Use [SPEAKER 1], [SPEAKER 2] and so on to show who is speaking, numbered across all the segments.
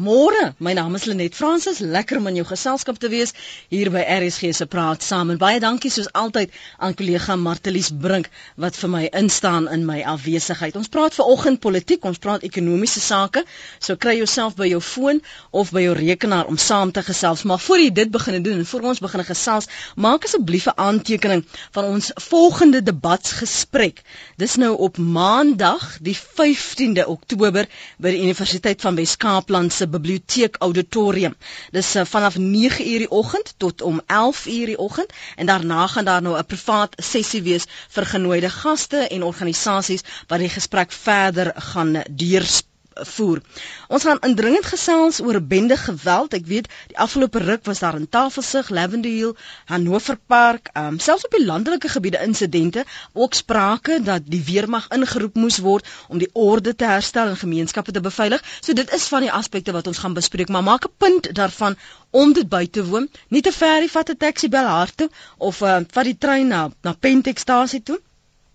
[SPEAKER 1] Môre, my naam is Lenet Fransis, lekker om in jou geselskap te wees hier by RSG se Praat Saam. En baie dankie soos altyd aan kollega Martelies Brink wat vir my instaan in my afwesigheid. Ons praat vanoggend politiek, ons praat ekonomiese sake. So kry jouself by jou foon of by jou rekenaar om saam te gesels. Maar voor jy dit begin doen en voor ons begin gesels, maak asseblief 'n aantekening van ons volgende debatsgesprek. Dis nou op Maandag, die 15de Oktober by die Universiteit van Wes-Kaapland se biblioteek auditorium. Dis uh, vanaf 9:00 die oggend tot om 11:00 die oggend en daarna gaan daar nou 'n privaat sessie wees vir genooide gaste en organisasies wat die gesprek verder gaan deurspreek voer. Ons gaan indringend gesels oor bende geweld. Ek weet die afgelope ruk was daar in Tafelsig, Lavender Hill, Hannover Park, um, selfs op die landelike gebiede insidente, ook sprake dat die weermag ingeroep moes word om die orde te herstel en gemeenskappe te beveilig. So dit is van die aspekte wat ons gaan bespreek, maar maak 'n punt daarvan om dit by te woon. Nie te ver die vat 'n taxi bel haar toe of uh, vat die trein na na Pentekstasie toe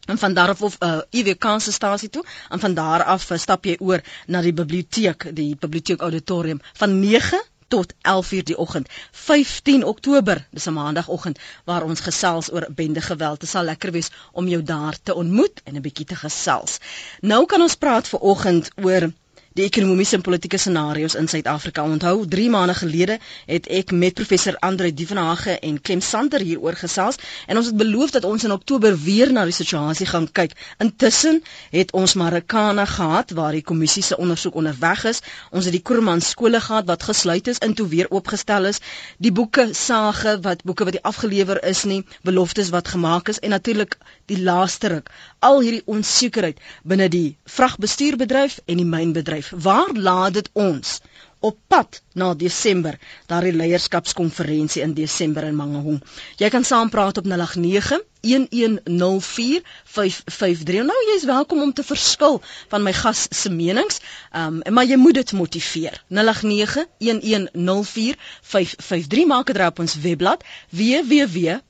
[SPEAKER 1] en van daar af of uh, IWK se stasie toe en van daar af uh, stap jy oor na die biblioteek die biblioteek auditorium van 9 tot 11:00 die oggend. 15 Oktober dis 'n maandagooggend waar ons gesels oor bende geweld. Dit sal lekker wees om jou daar te ontmoet en 'n bietjie te gesels. Nou kan ons praat ver oggend oor die ekonomiese en politieke scenario's in Suid-Afrika. Onthou, 3 maande gelede het ek met professor Andre Dievenage en Clem Sander hieroor gesels en ons het beloof dat ons in Oktober weer na die situasie gaan kyk. Intussen het ons Marikana gehad waar die kommissie se ondersoek onderweg is. Ons het die Koorman skole gehad wat gesluit is en toe weer oopgestel is. Die boeke sage wat boeke wat nie afgelewer is nie, beloftes wat gemaak is en natuurlik die laaste ruk al hierdie onsekerheid binne die vragbestuurbedryf en die mynbedryf. Waar laat dit ons? op pad na Desember, daardie leierskapskonferensie in Desember in Mangaung. Jy kan saampraat op 089 11045553. Nou jy's welkom om te verskil van my gas se menings, um, maar jy moet dit motiveer. 08911045553 maak dit op ons webblad www.rsg.co.za.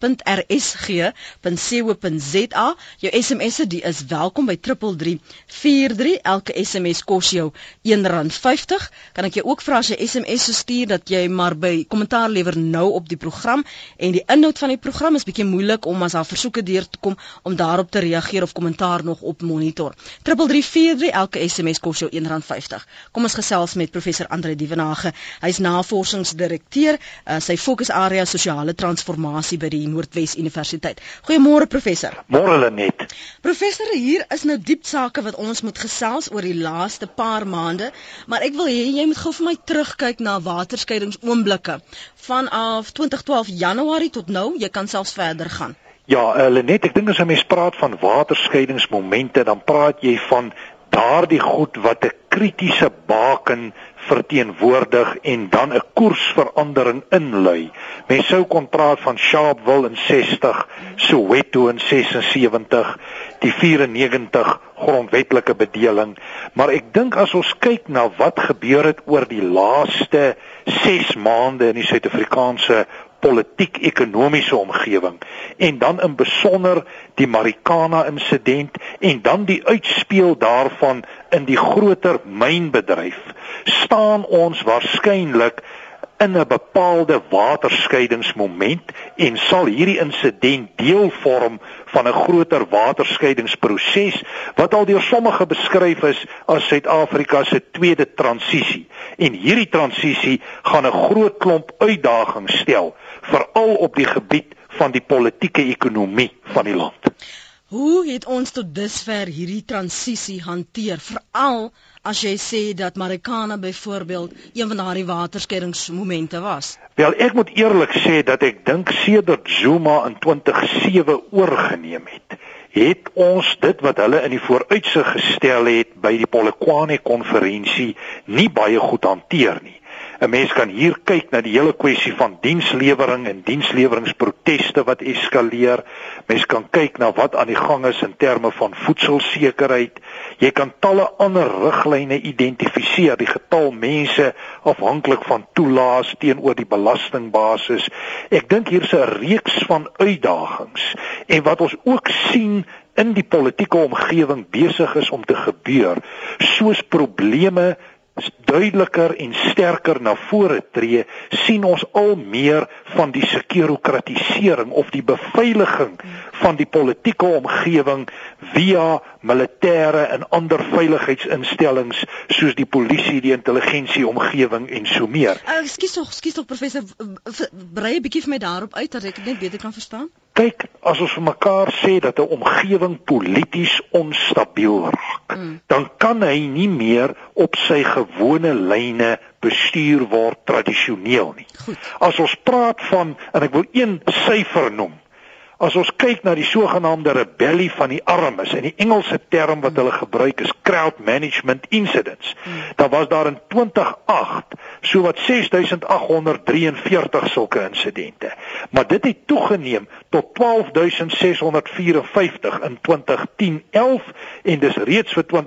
[SPEAKER 1] Jou SMS'e die is welkom by 3343. Elke SMS kos jou R1.50. Kan ek jou ook vra as jy SMS stuur dat jy maar by kommentaar lewer nou op die program en die inhoud van die program is bietjie moeilik om as daar versoeke deur te kom om daarop te reageer of kommentaar nog op monitor. 3343 elke SMS kos jou R1.50. Kom ons gesels met professor Andre Dievenage. Hy's navorsingsdirekteur, uh, sy fokusarea sosiale transformasie by die Noordwes Universiteit. Goeiemôre professor.
[SPEAKER 2] Môre Lenet.
[SPEAKER 1] Professor, hier is nou diep sake wat ons moet gesels oor die laaste paar maande, maar ek wil hê jy moet gou vir my terugkyk na waterskeidingsoomblikke vanaf 2012 Januarie tot nou. Jy kan selfs verder gaan.
[SPEAKER 2] Ja, uh, Lenet, ek dink as 'n mens praat van waterskeidingsmomente, dan praat jy van daardie goed wat 'n kritiese baken verteenwoordig en dan 'n koersverandering inlui. Mens sou kon praat van Sharpeville in 60, Soweto in 76, die 94 grondwetlike bedeling, maar ek dink as ons kyk na wat gebeur het oor die laaste 6 maande in die Suid-Afrikaanse politiek-ekonomiese omgewing en dan in besonder die Marikana insident en dan die uitspeel daarvan in die groter mynbedryf staan ons waarskynlik in 'n bepaalde waterskeidingsmoment en sal hierdie insident deel vorm van 'n groter waterskeidingsproses wat al deur sommige beskryf is as Suid-Afrika se tweede transisie. En hierdie transisie gaan 'n groot klomp uitdagings stel, veral op die gebied van die politieke ekonomie van die land.
[SPEAKER 1] Hoe het ons tot dusver hierdie transisie hanteer, veral as jy sê dat Marikana byvoorbeeld een van daardie waterskeidingsmomente was?
[SPEAKER 2] Wel, ek moet eerlik sê dat ek dink sedert Zuma in 2007 oorgeneem het, het ons dit wat hulle in die vooruitsig gestel het by die Polokwane konferensie nie baie goed hanteer nie. 'n Mens kan hier kyk na die hele kwessie van dienslewering en diensleweringproteste wat eskaleer. Mens kan kyk na wat aan die gang is in terme van voedselsekerheid. Jy kan talle ander riglyne identifiseer, die getal mense afhanklik van toelaas teenoor die belastingbasis. Ek dink hier's 'n reeks van uitdagings en wat ons ook sien in die politieke omgewing besig is om te gebeur, soos probleme duideliker en sterker na vore tree, sien ons al meer van die sekurokratisering of die beveiliging van die politieke omgewing via militêre en ander veiligheidsinstellings soos die polisie, die intelligensie omgewing en so meer.
[SPEAKER 1] Ekskuus tog, ekskuus tog professor, brei 'n bietjie vir my daarop uit dat ek dit net beter kan verstaan
[SPEAKER 2] kyk as ons vir mekaar sê dat 'n omgewing polities onstabiel raak, mm. dan kan hy nie meer op sy gewone lyne bestuur word tradisioneel nie. Goed. As ons praat van en ek wil een syfer noem, As ons kyk na die sogenaamde rebellie van die armes en die Engelse term wat hulle gebruik is crowd management incidents. Daar was daar in 2008 sowat 6843 sulke insidente. Maar dit het toegeneem tot 12654 in 2010-11 en dis reeds vir 2011-12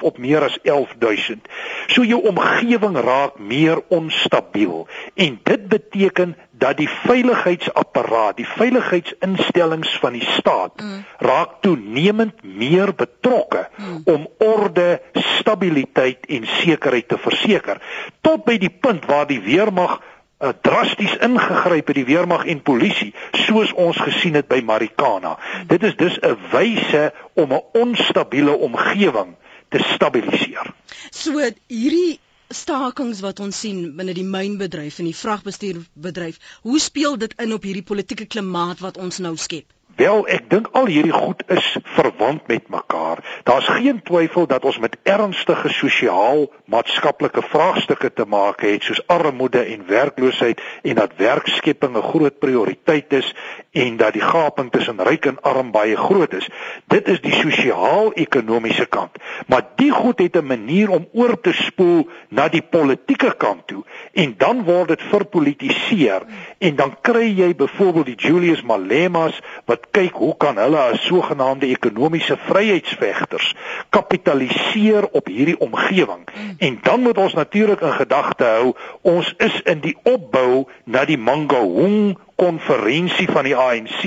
[SPEAKER 2] op meer as 11000. So jou omgewing raak meer onstabiel en dit beteken dat die veiligheidsapparaat, die veiligheidsinstellings van die staat mm. raak toenemend meer betrokke mm. om orde, stabiliteit en sekerheid te verseker tot by die punt waar die weermag uh, drasties ingegryp het die weermag en polisie soos ons gesien het by Marikana. Mm. Dit is dus 'n wyse om 'n onstabiele omgewing te stabiliseer.
[SPEAKER 1] So hierdie stakings wat ons sien binne die mynbedryf en die vragbestuurbedryf, hoe speel dit in op hierdie politieke klimaat wat ons nou skep?
[SPEAKER 2] Wel, ek dink al hierdie goed is verwant met mekaar. Daar's geen twyfel dat ons met ernstige sosiaal-maatskaplike vraagstukke te maak het, soos armoede en werkloosheid en dat werkskepping 'n groot prioriteit is en dat die gaping tussen ryk en arm baie groot is. Dit is die sosiaal-ekonomiese kant. Maar die goed het 'n manier om oor te spoel na die politieke kant toe en dan word dit verpolitiseer en dan kry jy byvoorbeeld die Julius Malemas wat kyk hoe kan hulle as sogenaamde ekonomiese vryheidsvegters kapitaliseer op hierdie omgewing. Mm. En dan moet ons natuurlik in gedagte hou, ons is in die opbou na die Mangaung konferensie van die ANC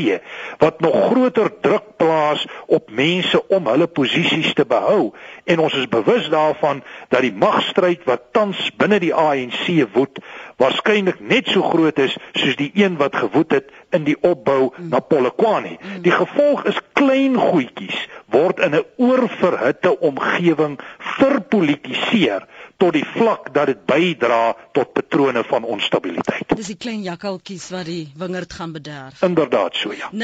[SPEAKER 2] wat nog groter druk plaas op mense om hulle posisies te behou en ons is bewus daarvan dat die magstryd wat tans binne die ANC woed waarskynlik net so groot is soos die een wat gewoed het in die opbou na Polokwane. Die gevolg is klein goedjies word in 'n oorverhitte omgewing verpolitiseer tot die vlak dat dit bydra tot patrone van onstabiliteit.
[SPEAKER 1] Dis die klein jakkaltjies wat die wingerd gaan bederf.
[SPEAKER 2] Inderdaad so ja.
[SPEAKER 1] 0891104553.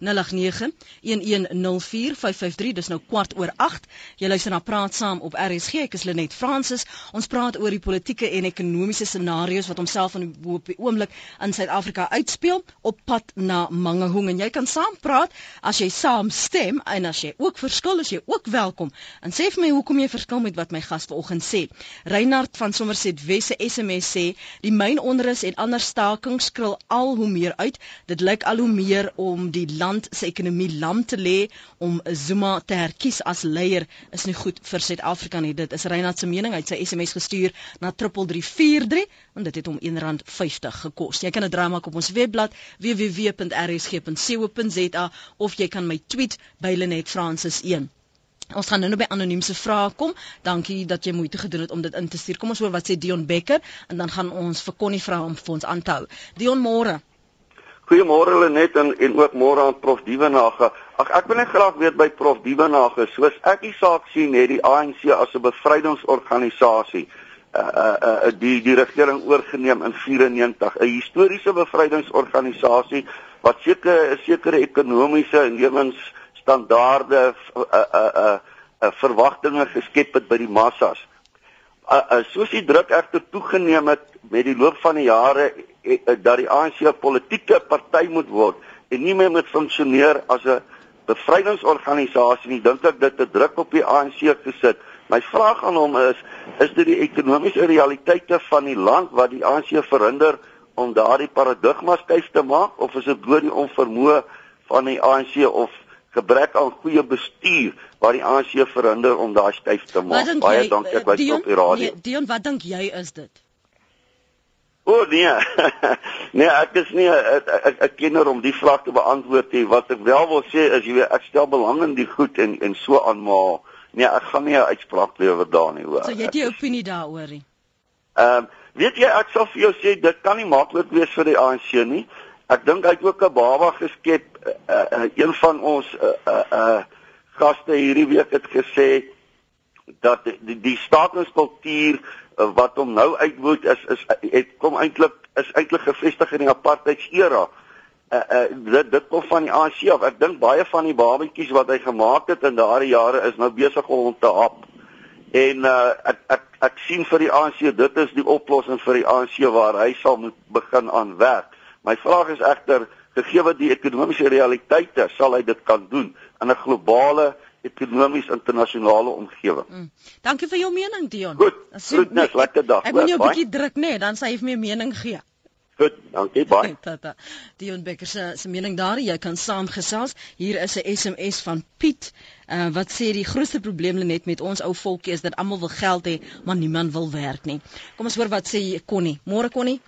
[SPEAKER 1] 0891104553. Dis nou kwart oor 8. Jy luister na Praat Saam op RSG. Ek is Lenet Fransis. Ons praat oor die politieke en ekonomiese scenario's wat homself in op die oomblik in Suid-Afrika uitspeel op pad na Mangaung en jy kan saam praat as jy saam stem en as jy ook verskil, as jy ook welkom. En sê vir my hoekom jy verskil met wat my gas vanoggend sê. Reinhard van Somerset Wesse SMS sê die myn onrus en ander stakings skril al hoe meer uit. Dit lyk al hoe meer om die land se ekonomie lam te lê om Zuma te herkies as leier is nie goed vir Suid-Afrika nie. Dit is Reinhard se mening. Hy het sy SMS gestuur na 3343 en dit het hom R1.50 gekos. Jy kan 'n draai maak op ons webblad www.rsg.co.za of jy kan my tweet by Lenet Francis 1. Ons gaan nou nou by anoniemse vrae kom. Dankie dat jy moeite gedoen het om dit in te stuur. Kom ons hoor wat sê Dion Becker en dan gaan ons vir Connie vra om vir ons aan te hou. Dion môre.
[SPEAKER 3] Goeiemôre Lenet en en ook môre aan Prof Dievenage. Ag ek wil net graag weet by Prof Dievenage, soos ek die saak sien, het die ANC as 'n bevrydingsorganisasie uh uh, uh die die regering oorgeneem in 94, 'n historiese bevrydingsorganisasie wat seker 'n sekere ekonomiese en lewens standaarde uh uh uh, uh verwagtinge geskep het by die massas. Uh, uh soos die druk egter toegeneem het met die loop van die jare uh, uh, dat die ANC 'n politieke party moet word en nie meer moet funksioneer as 'n bevrydingsorganisasie nie, dink ek dit het druk op die ANC gesit. My vraag aan hom is, is dit die ekonomiese realiteite van die land wat die ANC verhinder om daardie paradigma skuif te maak of is dit bloot die onvermoë van die ANC of gebrek aan goeie bestuur waar die ANC verhinder om daai styf te maak. Baie dankie ek was op die radio.
[SPEAKER 1] Nee, Dion, wat dink jy is dit?
[SPEAKER 3] O oh, nee. nee, ek is nie 'n kenner om die vraag te beantwoord nie. Wat ek wel wil sê is jy weet ek stel belang in die goed en en so aan maar Nee, ek gaan nie 'n uitspraak lewer daar nie hoor.
[SPEAKER 1] So jy het 'n opinie daaroor nie.
[SPEAKER 3] Ehm um, weet jy ek sal vir jou sê dit kan nie maklik wees vir die ANC nie. Ek dink hy het ook 'n baba geskep. Uh, uh, een van ons uh uh, uh gaste hierdie week het gesê dat die die, staatskultuur uh, wat hom nou uitwoed is is het kom eintlik is eintlik gevestig in die apartheidsera. Uh, uh dit dit kom van die ANC af. Ek dink baie van die babetjies wat hy gemaak het in daardie jare is nou besig om te hap. En uh ek ek ek sien vir die ANC dit is die oplossing vir die ANC waar hy sal moet begin aan werk. My vraag is egter gegee wat die ekonomiese realiteite sal hy dit kan doen in 'n globale ekonomies internasionale omgewing. Mm.
[SPEAKER 1] Dankie vir jou mening Dion.
[SPEAKER 3] Goed. Groetnis, nee, lekker dag.
[SPEAKER 1] Ek moet jou 'n bietjie druk nê, nee, dan sê jy vir my mening gee.
[SPEAKER 3] Goed, dankie baie.
[SPEAKER 1] Tata. Dion Becker se se mening daar, jy kan saamgesels. Hier is 'n SMS van Piet uh, wat sê die grootste probleem lê net met ons ou volkie is dat almal wil geld hê, maar niemand wil werk nie. Kom ons hoor wat sê Connie. Môre Connie.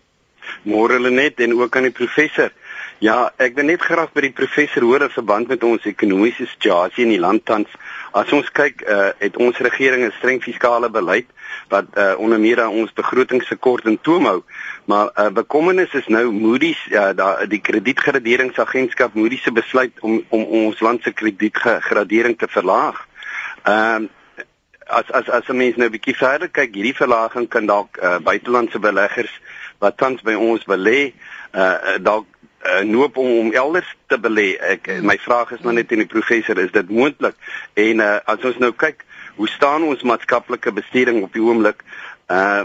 [SPEAKER 4] Môre Lenet en ook aan die professor. Ja, ek wil net graag by die professor hoor in verband met ons ekonomiese situasie in die land tans. As ons kyk, uh, het ons regering 'n streng fiskale beleid wat uh, onder meer aan ons begrotingstekort in toom hou. Maar uh, bekommernis is nou Moody's, uh, da, die kredietgraderingsagentskap Moody's se besluit om om ons land se kredietgradering te verlaag. Ehm uh, as as as 'n mens nou 'n bietjie verder kyk, hierdie verlaging kan dalk uh, buitelandse beleggers wat tans by ons belê, uh, dalk uh, noop om om elders te belê. Ek hmm. my vraag is maar net aan die professor, is dit moontlik? En uh, as ons nou kyk, hoe staan ons maatskaplike bestuuring op die oomblik? Uh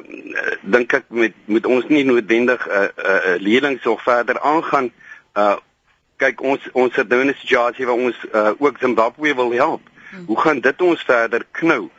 [SPEAKER 4] dink ek met moet ons nie noodwendig 'n uh, 'n uh, uh, lenings of verder aangaan. Uh kyk ons ons het nou 'n situasie waar ons uh, ook Zimbabwe wil help. Hmm. Hoe gaan dit ons verder knou?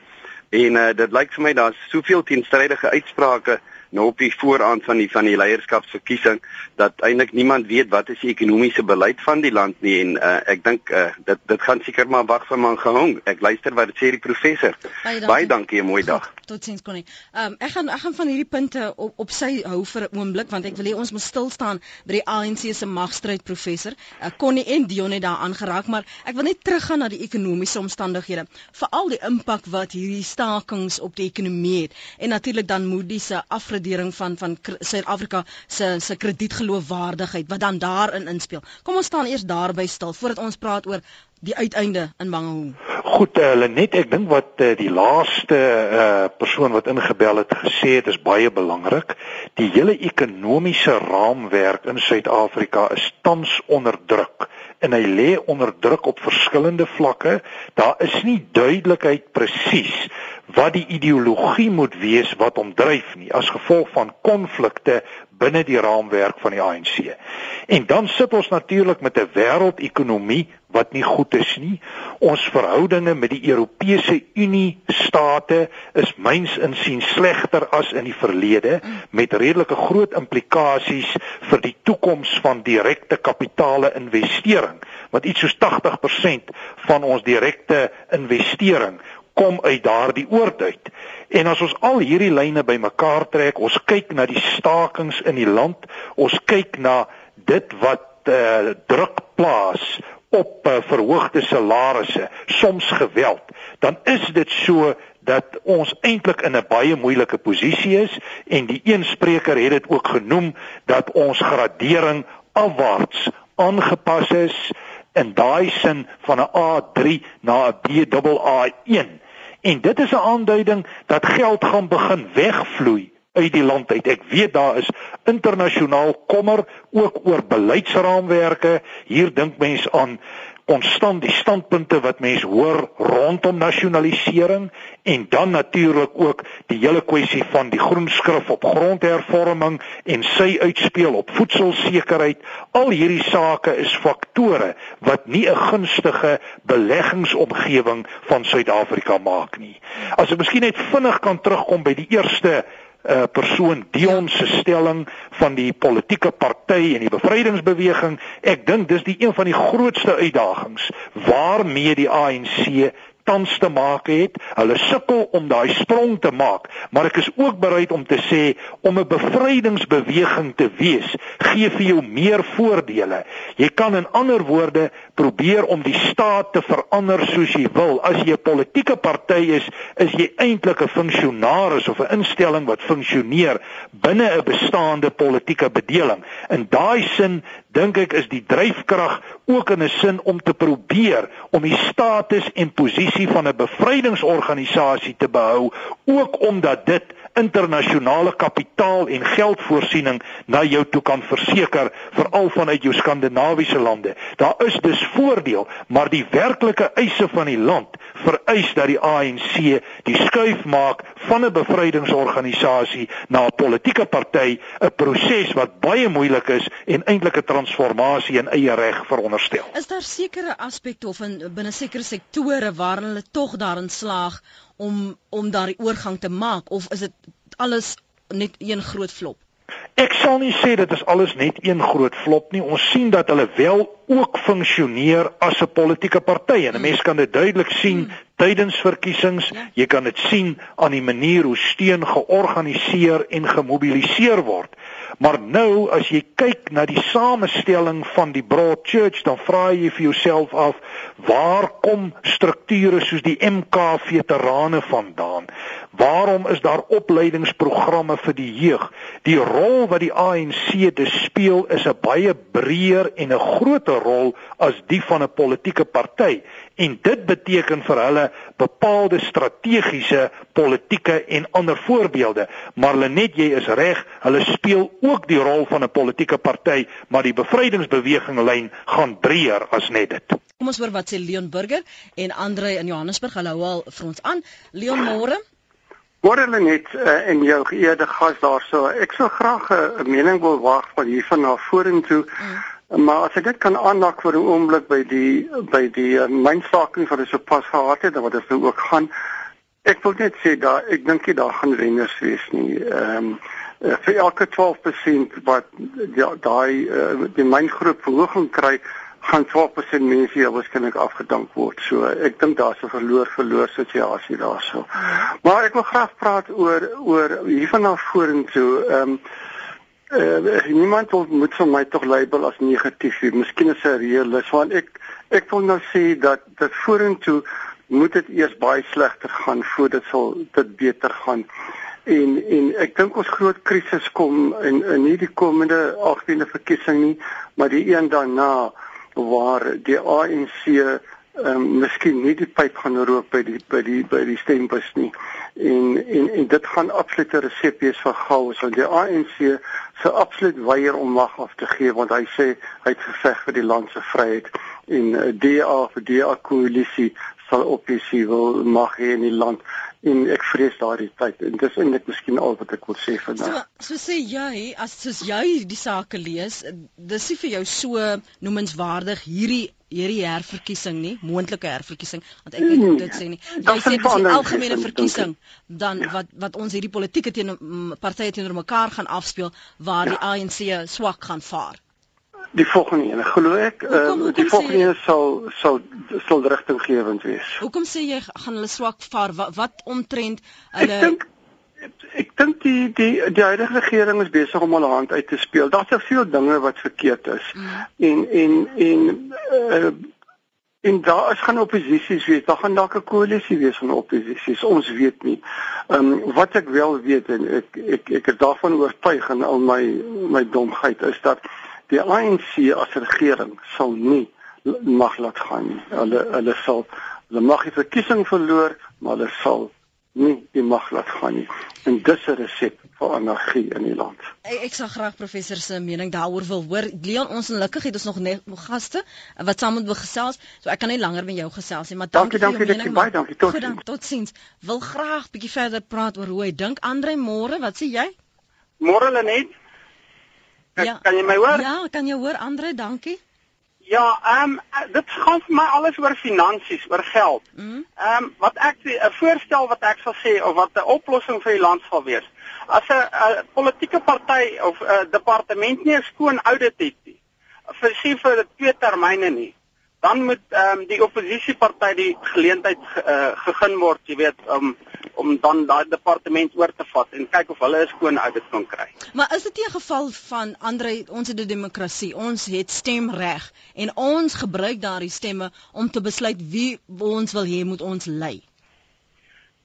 [SPEAKER 4] En uh, dit lyk vir my daar's soveel teenstrydige uitsprake nou op die vooraand van die van die leierskapsverkiesing dat eintlik niemand weet wat is die ekonomiese beleid van die land nie en uh, ek dink uh, dit dit gaan seker maar wag vir man gehang. Ek luister wat sê die professor. Baie dankie, Baie dankie 'n mooi dag.
[SPEAKER 1] Totsiens Connie. Ehm um, ek gaan ek gaan van hierdie punte op op sy hou vir 'n oomblik want ek wil hê ons moet stil staan by die ANC se magstryd professor. Uh, Connie en Dion het daar aangeraak, maar ek wil net teruggaan na die ekonomiese omstandighede. Veral die impak wat hierdie stakings op die ekonomie het en natuurlik dan Moody se afre afgradering van van Suid-Afrika se se kredietgeloofwaardigheid wat dan daarin inspel. Kom ons staan eers daarby stil voordat ons praat oor die uiteinde in Mangaung.
[SPEAKER 2] Goed, uh, net ek dink wat uh, die laaste uh, persoon wat ingebel het gesê het is baie belangrik. Die hele ekonomiese raamwerk in Suid-Afrika is tans onder druk en hy lê onder druk op verskillende vlakke. Daar is nie duidelikheid presies wat die ideologie moet wees wat hom dryf nie as gevolg van konflikte binne die raamwerk van die ANC. En dan sit ons natuurlik met 'n wêreldekonomie wat nie goed is nie. Ons verhoudinge met die Europese Unie state is myns insiens slegter as in die verlede met redelike groot implikasies vir die toekoms van direkte kapitale investering wat iets soos 80% van ons direkte investering kom uit daardie oord uit. En as ons al hierdie lyne bymekaar trek, ons kyk na die stakings in die land, ons kyk na dit wat uh, druk plaas op uh, verhoogde salarisse, soms geweld, dan is dit so dat ons eintlik in 'n baie moeilike posisie is en die een spreker het dit ook genoem dat ons gradering afwaarts aangepas is in daai sin van 'n A3 na 'n BAA1 En dit is 'n aanduiding dat geld gaan begin wegvloei uit die land uit. Ek weet daar is internasionaal kommer ook oor beleidsraamwerke. Hier dink mense aan konstant die standpunte wat mense hoor rondom nasionalisering en dan natuurlik ook die hele kwessie van die groen skrif op grondhervorming en sy uitspeel op voedselsekerheid. Al hierdie sake is faktore wat nie 'n gunstige beleggingsomgewing van Suid-Afrika maak nie. As ek miskien net vinnig kan terugkom by die eerste uh, persoon Dion se stelling van die politieke party en die bevrydingsbeweging. Ek dink dis die een van die grootste uitdagings waarmee die ANC tans te maak het. Hulle sukkel om daai sprong te maak, maar ek is ook bereid om te sê om 'n bevrydingsbeweging te wees, gee vir jou meer voordele. Jy kan in ander woorde probeer om die staat te verander soos jy wil. As jy 'n politieke party is, is jy eintlik 'n funksionaris of 'n instelling wat funksioneer binne 'n bestaande politieke bedeling. In daai sin dink ek is die dryfkrag ook in 'n sin om te probeer om die status en posisie van 'n bevrydingsorganisasie te behou, ook omdat dit internasionale kapitaal en geldvoorsiening na jou toe kan verseker veral vanuit jou skandinawiese lande. Daar is dus voordeel, maar die werklike eise van die land vereis dat die ANC die skuif maak van 'n bevrydingsorganisasie na 'n politieke party, 'n proses wat baie moeilik is en eintlik 'n transformasie in eie reg veronderstel.
[SPEAKER 1] Is daar sekere aspekte of in binne sekere sektore waar hulle tog daarin slaag om om daardie oorgang te maak of is dit alles net een groot flop?
[SPEAKER 2] Ek sal nie sê dit is alles net een groot flop nie. Ons sien dat hulle wel ook funksioneer as 'n politieke party en 'n mens kan dit duidelik sien hmm. tydens verkiesings. Ja. Jy kan dit sien aan die manier hoe steun georganiseer en gemobiliseer word. Maar nou as jy kyk na die samestelling van die Broad Church, dan vra jy vir jouself af, waar kom strukture soos die MK veterane vandaan? Waarom is daar opleidingsprogramme vir die jeug? Die rol wat die ANC dus speel is 'n baie breër en 'n groter rol as die van 'n politieke party en dit beteken vir hulle bepaalde strategiese politieke en ander voorbeelde. Maar Lenet, jy is reg, hulle speel ook die rol van 'n politieke party, maar die bevrydingsbeweging lyn gaan breër as net dit.
[SPEAKER 1] Kom ons hoor wat sê Leon Burger en Andre in Johannesburg. Hulle hou al vir ons aan. Leon Moore
[SPEAKER 5] Word hulle net uh, en jou geëerde gas daarso. Ek sou graag 'n mening wil wag van hiervan na vorentoe. Mm. Maar as ek dit kan aandak vir 'n oomblik by die by die uh, mynstaking wat ons sopas gehad het, wat dit nou ook gaan. Ek wil net sê dat ek dink jy daar gaan wenners wees nie. Ehm um, vir elke 12% wat daai uh, die myngroep verhoging kry, gaan 12% mense hier waarskynlik afgedank word. So ek dink daar's 'n verloor-verloor situasie daarso. Maar ek wil graag praat oor oor hiervan na vorentoe. Ehm um, uh, niemand moet vir my tog label as negatief. Miskien is 'n realis want ek ek wil nou sê dat dat vorentoe moet dit eers baie slegter gaan voordat sal dit beter gaan. En en ek dink ons groot krisis kom in in nie die komende 18de verkiesing nie, maar die een daarna waar die ANC ehm um, miskien nie die pyp gaan rook by die by die by die stembus nie. En en en dit gaan absolute resepte vir chaos want die ANC se absoluut weier om mag af te gee want hy sê hy het geveg vir die land se vryheid. En uh, DA vir die koalisie sal opsie wil mag hê in die land. En ek vrees daardie tyd. En dis eintlik miskien al wat ek wil sê vandag.
[SPEAKER 1] So, so sê jy as soos jy die sake lees, dis nie vir jou so noemenswaardig hierdie hierdie herverkiesing nie, moontlike herverkiesing, want ek weet nee, dit sê nie. Jy sê dis 'n algemene verkiesing dan ja. wat wat ons hierdie politieke teen partye teenoor mekaar gaan afspeel waar ja. die ANC swak gaan vaar
[SPEAKER 5] die volgende ene glo ek uh, die volgende ene sal sal sal rigtinggewend wees.
[SPEAKER 1] Hoekom sê jy gaan hulle swak vaar wat, wat omtrent hulle
[SPEAKER 5] Ek dink ek dink die die die huidige regering is besig om hulle hand uit te speel. Daar's te veel dinge wat verkeerd is. Mm. En en en uh, en daar is gaan opposisies wees. Daar gaan dalk 'n koalisie wees van opposisies. Ons weet nie. Ehm um, wat ek wel weet en ek ek ek is daarvan oortuig en al my my domheid is dat die ANC as regering sal nie mag laat gaan nie. Hulle hulle sal hulle mag die verkiesing verloor, maar hulle sal nie die mag laat gaan nie. En dis 'n resep vir anargie in die land.
[SPEAKER 1] Ek, ek sal graag professor se mening daaroor wil hoor. Leon, ons ongelukkig het ons nog net gaste wat saam met gesels, so ek kan nie langer met jou gesels nie, maar dankie,
[SPEAKER 5] dankie vir jou mening. Baie dankie. Tot sins.
[SPEAKER 1] Tot sins. Wil graag bietjie verder praat oor hoe hy dink. Andre môre, wat sê jy?
[SPEAKER 6] Môre Lenet. Ja. Kan jy my hoor?
[SPEAKER 1] Ja, kan jy hoor Andre, dankie.
[SPEAKER 6] Ja, ehm um, dit gaan vir my alles oor finansies, oor geld. Mhm. Ehm mm um, wat ek 'n voorstel wat ek sal sê of wat 'n oplossing vir die land sal wees. As 'n politieke party of 'n departement nie 'n skoon audit het nie, vir sien vir twee termyne nie, dan moet ehm um, die oppositieparty die geleentheid uh, gegeen word, jy weet, om om dan daai departement oor te vat en kyk of hulle 'n skoon audit kan kry.
[SPEAKER 1] Maar is dit nie 'n geval van Andre, ons het 'n demokrasie, ons het stemreg en ons gebruik daardie stemme om te besluit wie ons wil hê moet ons lei?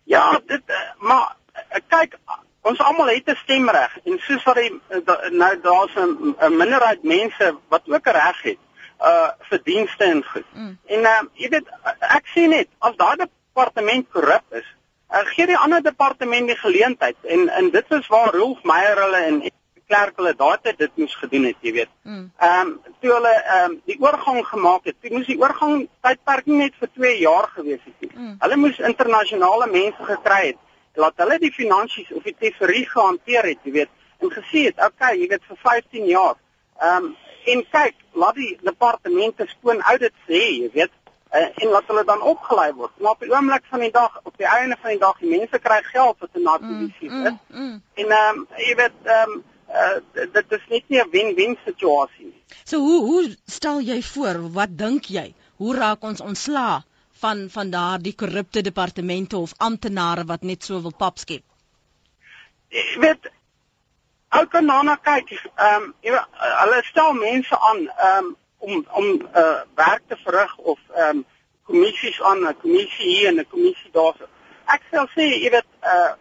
[SPEAKER 6] Ja, dit uh, maar uh, kyk ons almal het 'n stemreg en soos wat die uh, nou daar's 'n minderheid mense wat ook 'n reg het uh verdienste en goed. Mm. En uh jy weet ek sê net as daai departement korrup is, uh, gee die ander departement die geleentheid en en dit is waar Rolf Meyer hulle en Klerk hulle daardie dit moes gedoen het, jy weet. Mm. Ehm um, toe hulle ehm um, die oorgang gemaak het, toe moes die oorgang tydperk nie net vir 2 jaar gewees het nie. Mm. Hulle moes internasionale mense gekry het laat hulle die finansies of die tesorie gehanteer het, jy weet, en gesê het, okay, jy weet vir 15 jaar. Ehm um, en kyk, laat die departemente skoon audit sê, jy weet, uh, en laat hulle dan opgelei word. Maar op die oomblik van die dag, op die einde van die dag, die mense kry geld wat hulle na polisie mm, mm, mm. En ehm um, jy weet ehm um, uh, dit is net nie 'n wen-wen situasie nie.
[SPEAKER 1] So hoe hoe stel jy voor, wat dink jy? Hoe raak ons ontslaa van van daardie korrupte departemente of amptenare wat net so wil pap skep?
[SPEAKER 6] Jy weet ou kan na kyk, ehm um, jy weet hulle stel mense aan ehm um, om om uh, werk te verrig of ehm um, kommissies aan 'n kommissie hier en 'n kommissie daar. Ek sê sê jy weet uh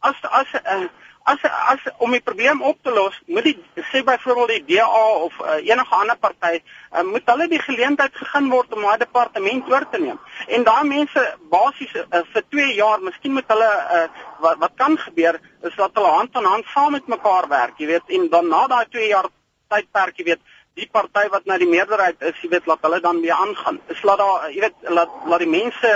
[SPEAKER 6] as as uh, as as om die probleem op te los, moet die sê byvoorbeeld die DA of uh, enige ander party uh, moet hulle die geleentheid gegee word om daai departement oor te neem. En daai mense basies uh, vir 2 jaar, miskien moet hulle uh, wat wat kan gebeur is dat hulle hand aan hand saam met mekaar werk, jy weet, en dan na daai 2 jaar tydperk, jy weet, die party wat nou die meerderheid is, jy weet, laat hulle dan weer aangaan. Is laat daar, jy weet, laat laat die mense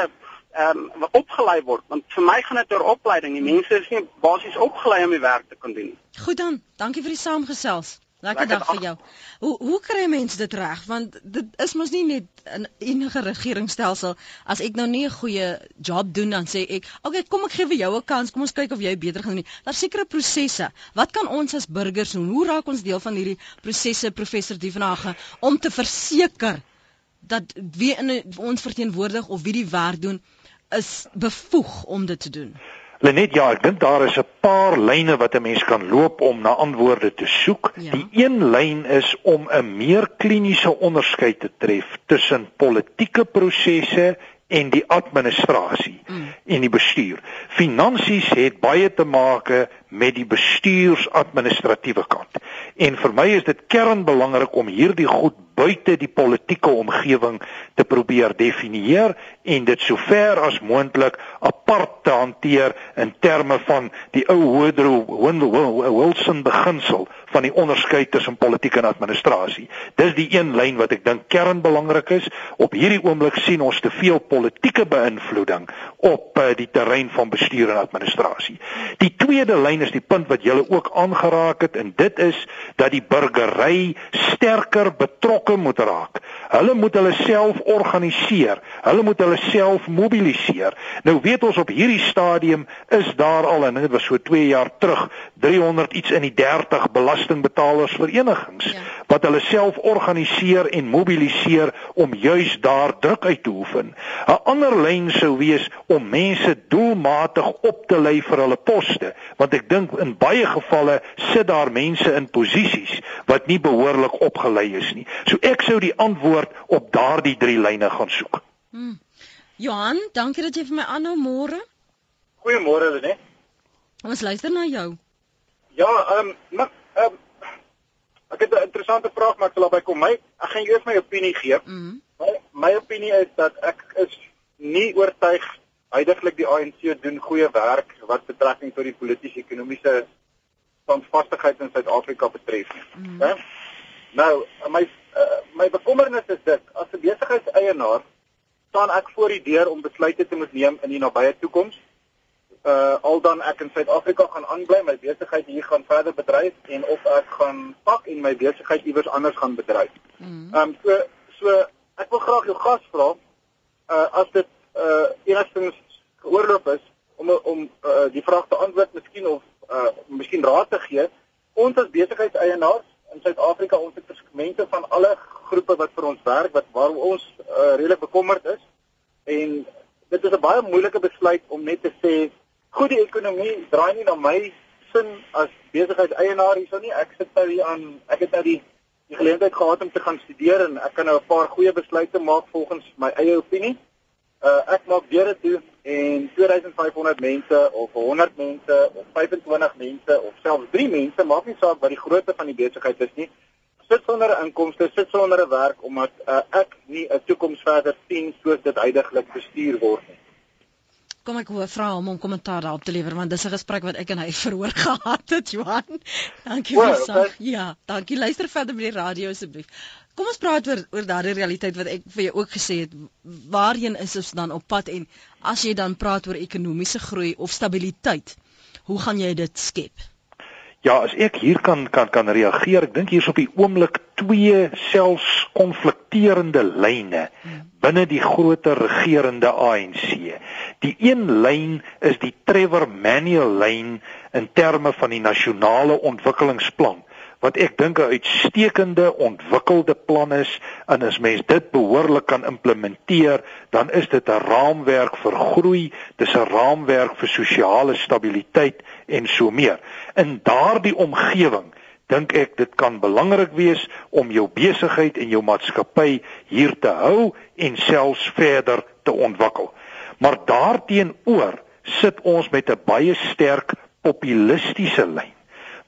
[SPEAKER 6] ehm um, opgelei word want vir my gaan dit oor opleiding. Die mense is nie basies opgelei om die werk te kan doen nie.
[SPEAKER 1] Goed dan. Dankie vir die saamgesels. Lekker dag vir jou. Hoe hoe kry mense dit reg? Want dit is mos nie net 'n enige regeringsstelsel as ek nou nie 'n goeie job doen dan sê ek, "Oké, okay, kom ek gee vir jou 'n kans. Kom ons kyk of jy beter gaan doen." Daar sekerre prosesse. Wat kan ons as burgers doen? Hoe raak ons deel van hierdie prosesse, professor Dievenage, om te verseker dat wie in ons verteenwoordig of wie die werk doen is bevoeg om dit te doen?
[SPEAKER 2] Lenet ja, ek dink daar is 'n paar lyne wat 'n mens kan loop om na antwoorde te soek. Ja. Die een lyn is om 'n meer kliniese onderskeid te tref tussen politieke prosesse en die administrasie mm. en die bestuur. Finansies het baie te maak met die bestuursadministratiewe kant. En vir my is dit kernbelangrik om hierdie goed buite die politieke omgewing te probeer definieer en dit sover as moontlik apart te hanteer in terme van die ou Woodrow Wilson beginsel van die onderskeid tussen politiek en administrasie. Dis die een lyn wat ek dink kernbelangrik is. Op hierdie oomblik sien ons te veel politieke beïnvloeding op uh, die terrein van bestuur en administrasie. Die tweede lyn is die punt wat julle ook aangeraak het en dit is dat die burgery sterker betrokke moet raak. Hulle moet hulle self organiseer. Hulle moet hulle self mobiliseer. Nou weet ons op hierdie stadium is daar al en dit was so 2 jaar terug 300 iets in die 30 belastingbetalersverenigings ja. wat hulle self organiseer en mobiliseer om juis daar druk uit te oefen. 'n Ander lyn sou wees om mense doelmatig op te lei vir hulle poste, want ek dink in baie gevalle sit daar mense in posisies wat nie behoorlik opgelei is nie. So ek sou die antwoord op daardie drie lyne gaan soek.
[SPEAKER 1] Hmm. Johan, dankie dat jy vir my aanhou môre.
[SPEAKER 7] Goeiemôre, Lene.
[SPEAKER 1] Ons luister na jou.
[SPEAKER 7] Ja, ehm um, ehm um, ek het 'n interessante vraag maar ek sal daarby kom. My ek gaan jou eers my opinie gee. Mm -hmm. my, my opinie is dat ek is nie oortuig huidigelik die ANC doen goeie werk wat betrekking tot die politiek-ekonomiese standvastigheid in Suid-Afrika betref. Mm. Hè? Nou, my uh, my bekommernis is dit as 'n besigheidseienaar staan ek voor die deur om besluite te moet neem in die nabye toekoms uh al dan ek in Suid-Afrika gaan aanbly, my besigheid hier gaan verder bedryf en of ek gaan pak en my besigheid iewers anders gaan bedryf. Mm. Ehm um, so so ek wil graag jou gas vra uh as dit uh enigstens geoorloop is om om uh die vraag te antwoord, miskien of uh miskien raad te gee. Ons as besigheidseienaars in Suid-Afrika, ons het verskeidenheid van alle groepe wat vir ons werk wat waarom ons uh, redelik bekommerd is. En dit is 'n baie moeilike besluit om net te sê goed die ekonomie draai nie na my sin as besigheidseienaar hierso nie. Ek sit nou hier aan ek het nou die die geleentheid gehad om te gaan studeer en ek kan nou 'n paar goeie besluite maak volgens my eie opinie. Uh ek maak deure toe en 2500 mense of 100 mense of 25 mense of selfs 3 mense maak nie saak wat die grootte van die besigheid is nie sit sonder inkomste sit sonder 'n werk omdat uh, ek nie 'n toekoms verder sien soos dit heidaglik bestuur word nie
[SPEAKER 1] Kom ek hoor vra hom om kommentaar daarop te lewer want dis 'n gesprek wat ek en hy verhoor gehad het Johan. Dankie vir well, okay. Ja, dankie. Luister verder met die radio asseblief. Kom ons praat oor oor daardie realiteit wat ek vir jou ook gesê het. Waarheen is ons dan op pad en as jy dan praat oor ekonomiese groei of stabiliteit, hoe gaan jy dit skep?
[SPEAKER 2] Ja, as ek hier kan kan kan reageer, ek dink hier's op die oomblik twee selfs konflikterende lyne binne die groter regerende ANC. Die een lyn is die Trevor Manuel lyn in terme van die nasionale ontwikkelingsplan wat ek dink 'n uitstekende ontwikkelde plan is en as mens dit behoorlik kan implementeer, dan is dit 'n raamwerk vir groei, dis 'n raamwerk vir sosiale stabiliteit en so meer. In daardie omgewing dink ek dit kan belangrik wees om jou besigheid en jou maatskappy hier te hou en selfs verder te ontwikkel. Maar daarteenoor sit ons met 'n baie sterk populistiese lyn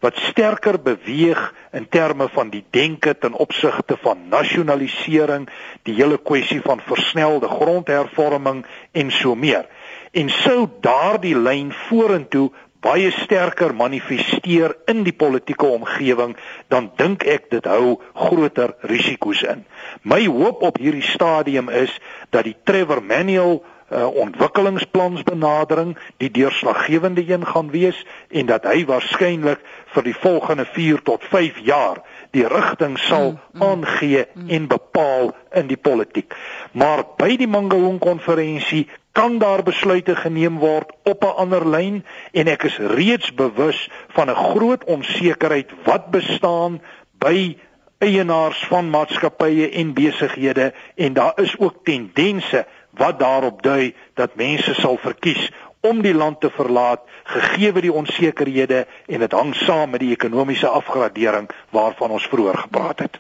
[SPEAKER 2] wat sterker beweeg in terme van die denke ten opsigte van nasionalisering, die hele kwessie van versnelde grondhervorming en so meer. En sou daardie lyn vorentoe baie sterker manifesteer in die politieke omgewing, dan dink ek dit hou groter risiko's in. My hoop op hierdie stadium is dat die Trevor Manuel uh, ontwikkelingsplansbenadering die deurslaggewende een gaan wees en dat hy waarskynlik vir die volgende 4 tot 5 jaar die rigting sal mm, mm, aangee mm. en bepaal in die politiek. Maar by die Mangaung konferensie kan daar besluite geneem word op 'n ander lyn en ek is reeds bewus van 'n groot onsekerheid wat bestaan by eienaars van maatskappye en besighede en daar is ook tendense wat daarop dui dat mense sal verkies om die land te verlaat gegee die onsekerhede en dit hang saam met die ekonomiese afgradering waarvan ons vroeër gepraat het.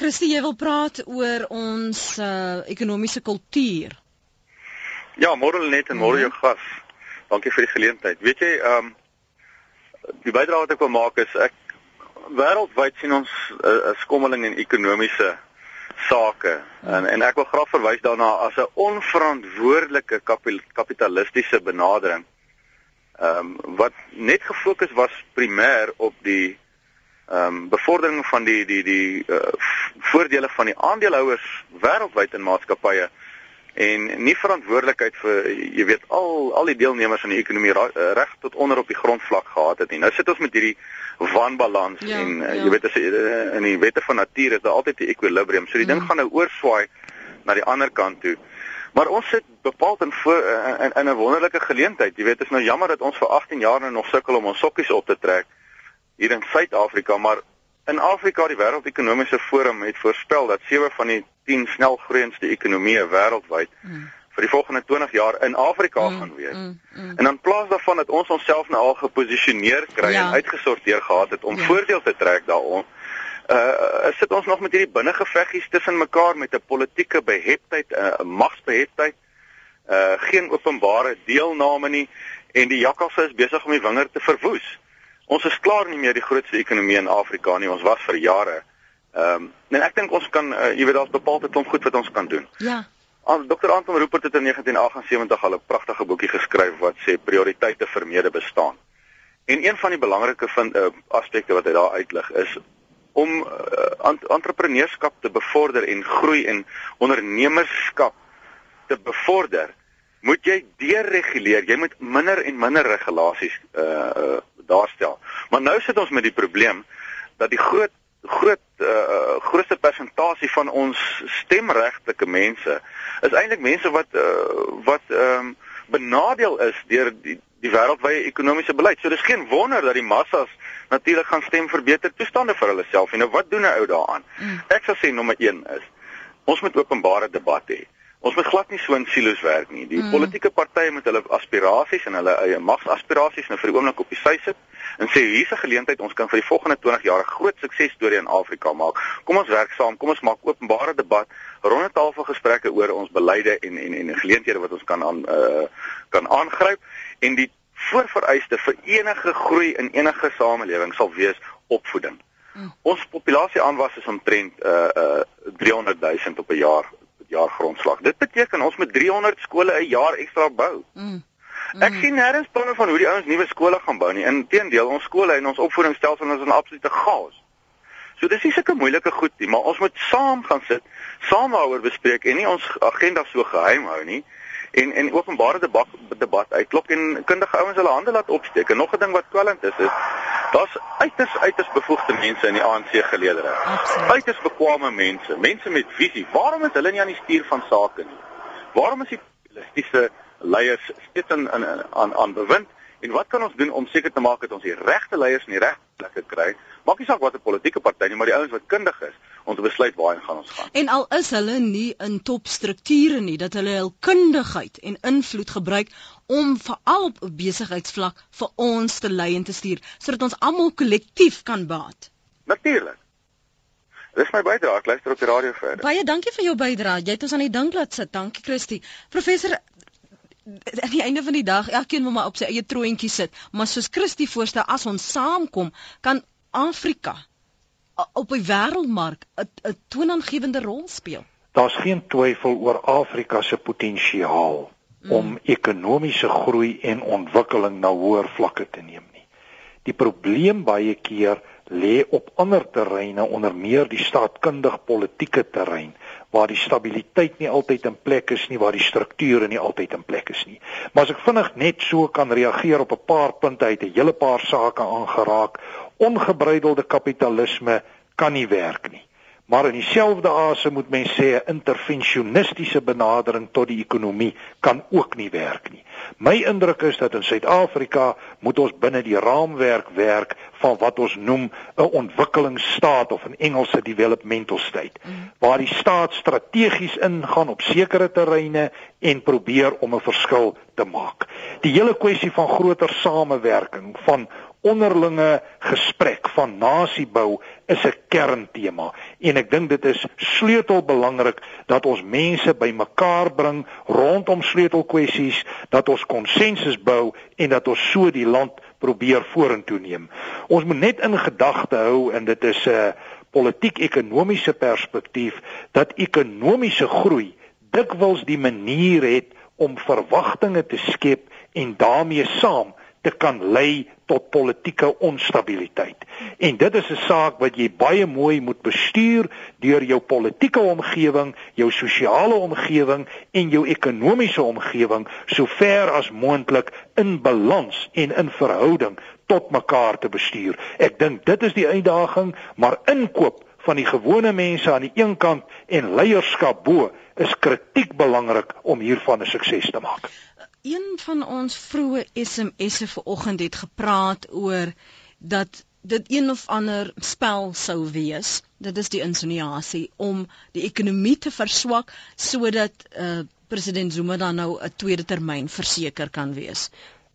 [SPEAKER 1] Christie, jy wil praat oor ons uh, ekonomiese kultuur.
[SPEAKER 8] Ja, môre net en môre jou gas. Dankie vir die geleentheid. Weet jy, ehm um, die bydrae wat ek wil maak is ek wêreldwyd sien ons 'n uh, skommeling in ekonomiese sake en en ek wil graag verwys daarna as 'n onverantwoordelike kapitalistiese benadering. Ehm um, wat net gefokus was primêr op die ehm um, bevordering van die die die uh, voordele van die aandeelhouers wêreldwyd in maatskappye en nie verantwoordelikheid vir jy weet al al die deelnemers in die ekonomie reg tot onder op die grondvlak gehad het nie. Nou sit ons met hierdie wanbalans ja, en uh, ja. jy weet as uh, in die wette van natuur is daar altyd 'n ekwilibrium. So die mm. ding gaan nou oorswaai na die ander kant toe. Maar ons sit bepaald in voor uh, in 'n wonderlike geleentheid. Jy weet, dit is nou jammer dat ons vir 18 jaar nou nog sukkel om ons sokkies op te trek hier in Suid-Afrika, maar in Afrika die wêreldekonomiese forum het voorspel dat sewe van die 10 snelgroeiendste ekonomieë wêreldwyd mm vir die volgende 20 jaar in Afrika mm, gaan wees. Mm, mm. En dan plaas daarvan dat ons onsself nou al geposisioneer kry ja. en uitgesorteer gehad het om ja. voordeel te trek daaroor. Uh sit ons nog met hierdie binnengeveggies tussen mekaar met 'n politieke beheptheid, 'n uh, magsbeheptheid, uh geen openbare deelname nie en die jakkalse is besig om die wingerd te verwoes. Ons is klaar nie meer die grootste ekonomie in Afrika nie. Ons was vir jare. Ehm um, en ek dink ons kan uh, jy weet daar's bepaalde klomp goed wat ons kan doen.
[SPEAKER 1] Ja.
[SPEAKER 8] Aan Dr. Anton Rupert het in 1978 al 'n pragtige boekie geskryf wat sê prioriteite vir mede bestaan. En een van die belangrike vind uh, aspekte wat hy daar uitlig is om uh, entrepreneurskap te bevorder en groei en ondernemerskap te bevorder, moet jy dereguleer. Jy moet minder en minder regulasies uh, uh daarstel. Maar nou sit ons met die probleem dat die groot groot uh, grootste persentasie van ons stemregtelike mense is eintlik mense wat uh, wat ehm um, benadeel is deur die die wêreldwye ekonomiese beleid. So dis geen wonder dat die massas natuurlik gaan stem vir beter toestande vir hulle self. En nou wat doen 'n ou daaraan? Mm. Ek sal sê nommer 1 is ons moet openbare debat hê. Ons moet glad nie so in silo's werk nie. Die mm. politieke partye moet hulle aspirasies en hulle eie magsaspirasies nou vir die oomblik op die sy sit en sê hier's 'n geleentheid ons kan vir die volgende 20 jaar 'n groot suksesstorie in Afrika maak. Kom ons werk saam, kom ons maak openbare debat, ronde tafelgesprekke oor ons beleide en en en geleenthede wat ons kan aan uh kan aangryp en die voorvereiste vir enige groei in enige samelewing sal wees opvoeding. Mm. Ons populasie aanwas is omtrent uh uh 300 000 op 'n jaar jaar grondslag. Dit beteken ons moet 300 skole 'n jaar ekstra bou. Mm. Mm. Ek sien nêrens planne van hoe die ouens nuwe skole gaan bou nie. Inteendeel, ons skole en ons opvoedingsstelsel is in absolute chaos. So dis nie sulke moeilike goed nie, maar ons moet saam gaan sit, saam daaroor bespreek en nie ons agenda so geheim hou nie en en openbare debat debat uitklop en kundige ouens hulle hande laat opsteek. En nog 'n ding wat kwellend is is daar's uiters uiters bevoegde mense in die ANC geleedere. Uiters bekwame mense, mense met visie. Waarom is hulle nie aan die stuur van sake nie? Waarom is die politieke leiers steeds in aan aan bewind? En wat kan ons doen om seker te maak dat ons die regte leiers in die regte plekke kry? Maak nie saak watter politieke party nie, maar die ouens wat kundig is om te besluit waarheen gaan ons gaan.
[SPEAKER 1] En al is hulle nie in topstrukture nie, dat hulle hul kundigheid en invloed gebruik om veral op besigheidsvlak vir ons te lei en te stuur sodat ons almal kollektief kan baat.
[SPEAKER 8] Natuurlik. Dis my bydrae. Ek luister op die radio verder.
[SPEAKER 1] Baie dankie vir jou bydrae. Jy het ons aan die dink laat sit. Dankie Christie. Professor aan die einde van die dag elkeen moet maar op sy eie troontjie sit maar soos Christie voorstel as ons saamkom kan Afrika op die wêreldmark 'n toonaangewende rol speel.
[SPEAKER 2] Daar's geen twyfel oor Afrika se potensiaal mm. om ekonomiese groei en ontwikkeling na hoër vlakke te neem nie. Die probleem baie keer lê op ander terreine onder meer die staatkundig politieke terrein waar die stabiliteit nie altyd in plek is nie waar die strukture nie altyd in plek is nie. Maar as ek vinnig net so kan reageer op 'n paar punte uit 'n hele paar sake aangeraak ongebreidelde kapitalisme kan nie werk nie. Maar in dieselfde asem moet mens sê 'n interventionistiese benadering tot die ekonomie kan ook nie werk nie. My indruk is dat in Suid-Afrika moet ons binne die raamwerk werk van wat ons noem 'n ontwikkelingsstaat of in Engelse developmental state, mm. waar die staat strategies ingaan op sekere terreine en probeer om 'n verskil te maak. Die hele kwessie van groter samewerking, van onderlinge gesprek van nasiebou is 'n kerntema en ek dink dit is sleutelbelangrik dat ons mense bymekaar bring rondom sleutelkwessies dat ons konsensus bou en dat ons so die land probeer vorentoe neem. Ons moet net in gedagte hou en dit is 'n politiek-ekonomiese perspektief dat ekonomiese groei dikwels die manier het om verwagtinge te skep en daarmee saam te kan lei tot politieke onstabiliteit. En dit is 'n saak wat jy baie mooi moet bestuur deur jou politieke omgewing, jou sosiale omgewing en jou ekonomiese omgewing sover as moontlik in balans en in verhouding tot mekaar te bestuur. Ek dink dit is die uitdaging, maar inkoop van die gewone mense aan die een kant en leierskap bo is kritiek belangrik om hiervan 'n sukses te maak.
[SPEAKER 1] Een van ons vroeë SMS'e vanoggend het gepraat oor dat dit een of ander spel sou wees. Dit is die insinuasie om die ekonomie te verswak sodat uh, president Zuma dan nou 'n tweede termyn verseker kan wees.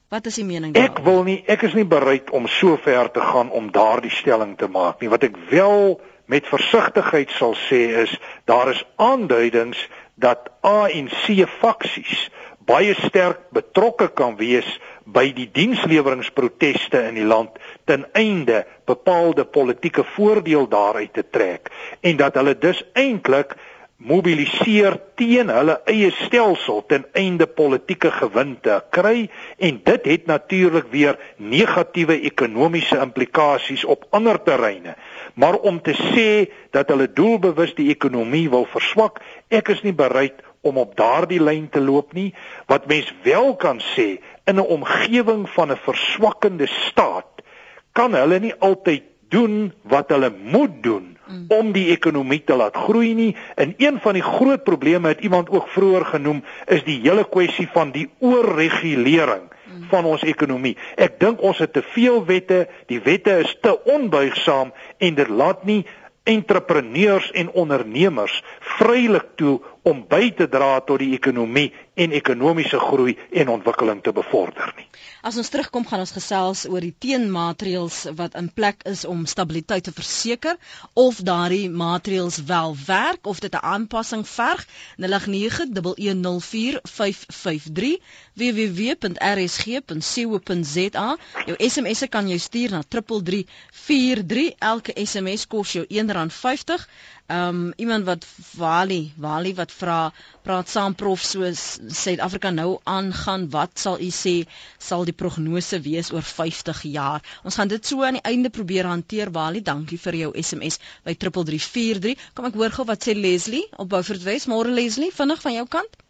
[SPEAKER 1] Wat is die mening
[SPEAKER 2] daaroor? Ek wil nie ek is nie bereid om so ver te gaan om daardie stelling te maak nie. Wat ek wel met versigtigheid sal sê is daar is aanduidings dat ANC faksies baie sterk betrokke kan wees by die diensleweringproteste in die land ten einde bepaalde politieke voordeel daaruit te trek en dat hulle dus eintlik mobiliseer teen hulle eie stelsel ten einde politieke gewin te kry en dit het natuurlik weer negatiewe ekonomiese implikasies op ander terreine. Maar om te sê dat hulle doelbewus die ekonomie wil verswak ek is nie bereid om op daardie lyn te loop nie wat mens wel kan sê in 'n omgewing van 'n verswakkende staat kan hulle nie altyd doen wat hulle moet doen mm. om die ekonomie te laat groei nie en een van die groot probleme het iemand ook vroeër genoem is die hele kwessie van die oorregulering van ons ekonomie. Ek dink ons het te veel wette, die wette is te onbuigsaam en dit laat nie entrepreneurs en ondernemers vrylik toe om by te dra tot die ekonomie en ekonomiese groei en ontwikkeling te bevorder nie.
[SPEAKER 1] As ons terugkom gaan ons gesels oor die teenmaatreëls wat in plek is om stabiliteit te verseker of daardie maatreëls wel werk of dit 'n aanpassing verg. 0891104553 www.rsg.co.za. Jou SMS'e kan jy stuur na 3343. Elke SMS kos jou R1.50. Um iemand wat Wali, Wali wat vra, praat saam prof soos Suid-Afrika nou aangaan, wat sal u sê sal die prognose wees oor 50 jaar? Ons gaan dit so aan die einde probeer hanteer, Wali. Dankie vir jou SMS by 3343. Kom ek hoor gou wat sê Leslie op Beaufort West. Môre Leslie, vinnig van jou kant.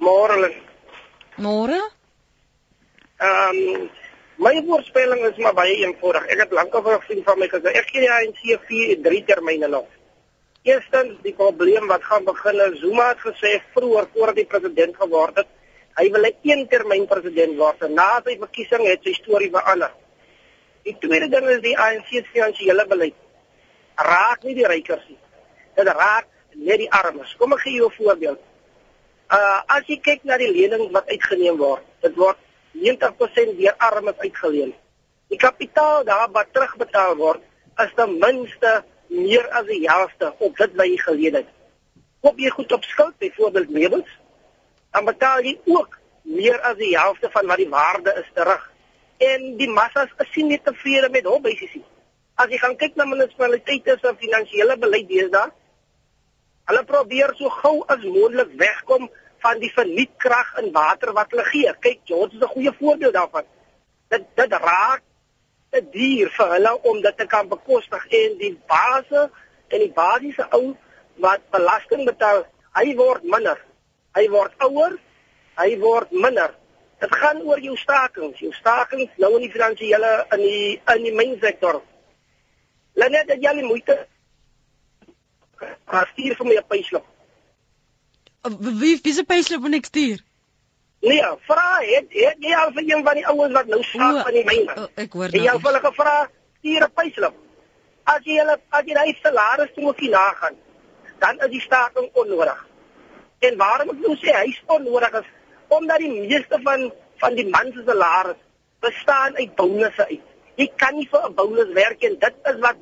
[SPEAKER 9] Môre.
[SPEAKER 1] Môre.
[SPEAKER 9] Ehm um, My voorspelling is maar baie eenvoudig. Ek het lankal vir 'n vriend van my gesê, ek gee die ANC 4 3 termyne nog. Eerstens, die probleem wat gaan begin is Zuma het gesê vroeër voordat hy president geword het, hy wil 'n een termyn president word. Na sy verkiesing het sy storie verander. Die tweede ding is die ANC se finansiële beleid. Raak nie die rykers nie. Dit raak net die armes. Kom ek gee jou 'n voorbeeld. Uh as jy kyk na die lenings wat uitgeneem word, dit word 90% deur armes uitgeleen. Die kapitaal daar wat terugbetaal word, is ten minste meer as die helfte op dit wat jy geleen het. Koop jy goed op skuld, byvoorbeeld meubels, dan betaal jy ook meer as die helfte van wat die waarde is terug. En die massas is nie tevrede met hom basies. As jy gaan kyk na munisipaliteite se finansiële beleid deesdae, hulle probeer so gou as moontlik wegkom van die vernietkrag in water wat hulle gee. Kyk, George is 'n goeie voorbeeld daarvan. Dit dit raak te duur vir hulle om dit te kan bekostig en die base en die basiese ou wat belasting betaal, hy word minder. Hy word ouer, hy word minder. Dit gaan oor jou stakings, jou stakings nou in die finansiële in die in die mynsektor. Laat net jy al die moeite. Maar stuur vir my 'n payslip.
[SPEAKER 1] Wie wie se payslip moet ek stuur?
[SPEAKER 9] Nee, vra het, het jy al vir een van die ouens wat nou slaap in die myne?
[SPEAKER 1] O, ek hoor
[SPEAKER 9] nou. Jy het hulle gevra stuur 'n payslip. As jy hulle as jy daai salaris moet nagaan, dan is die staking onnodig. En waarom ek nou sê hy's onnodig is omdat die meeste van van die man se salaris bestaan uit bonusse uit. Jy kan nie vir 'n bonus werk en dit is wat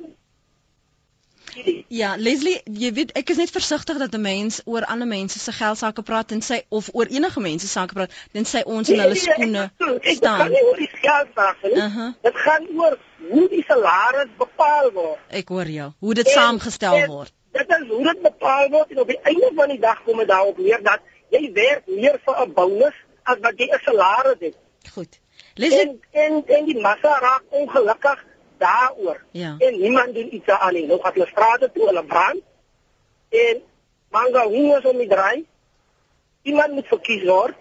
[SPEAKER 1] Ja, Leslie, jy weet ek is net versigtig dat 'n mens oor ander mense se geld sake praat en sy of oor enige mense sake praat, dan sy ons in hulle
[SPEAKER 9] Nee, nee,
[SPEAKER 1] skoene
[SPEAKER 9] ek bedoel, ek
[SPEAKER 1] staan.
[SPEAKER 9] gaan nie oor die geld praat nie.
[SPEAKER 1] Uh-huh.
[SPEAKER 9] Dit gaan oor hoe die salaris bepaal word.
[SPEAKER 1] Ek hoor jou. Hoe dit
[SPEAKER 9] En-
[SPEAKER 1] saamgestel
[SPEAKER 9] en
[SPEAKER 1] word.
[SPEAKER 9] Dit is hoe dit bepaal word en op die einde van die dag kom dit daarop neer dat jy werk meer vir 'n bonus as wat jy 'n salaris het.
[SPEAKER 1] Goed. Leslie,
[SPEAKER 9] En en en die massa raak ongelukkig daaroor.
[SPEAKER 1] Ja.
[SPEAKER 9] En niemand doen iets aan nie. Nou gaan hulle strate toe, hulle brand. En manga hongers om die draai. Iemand moet verkies word.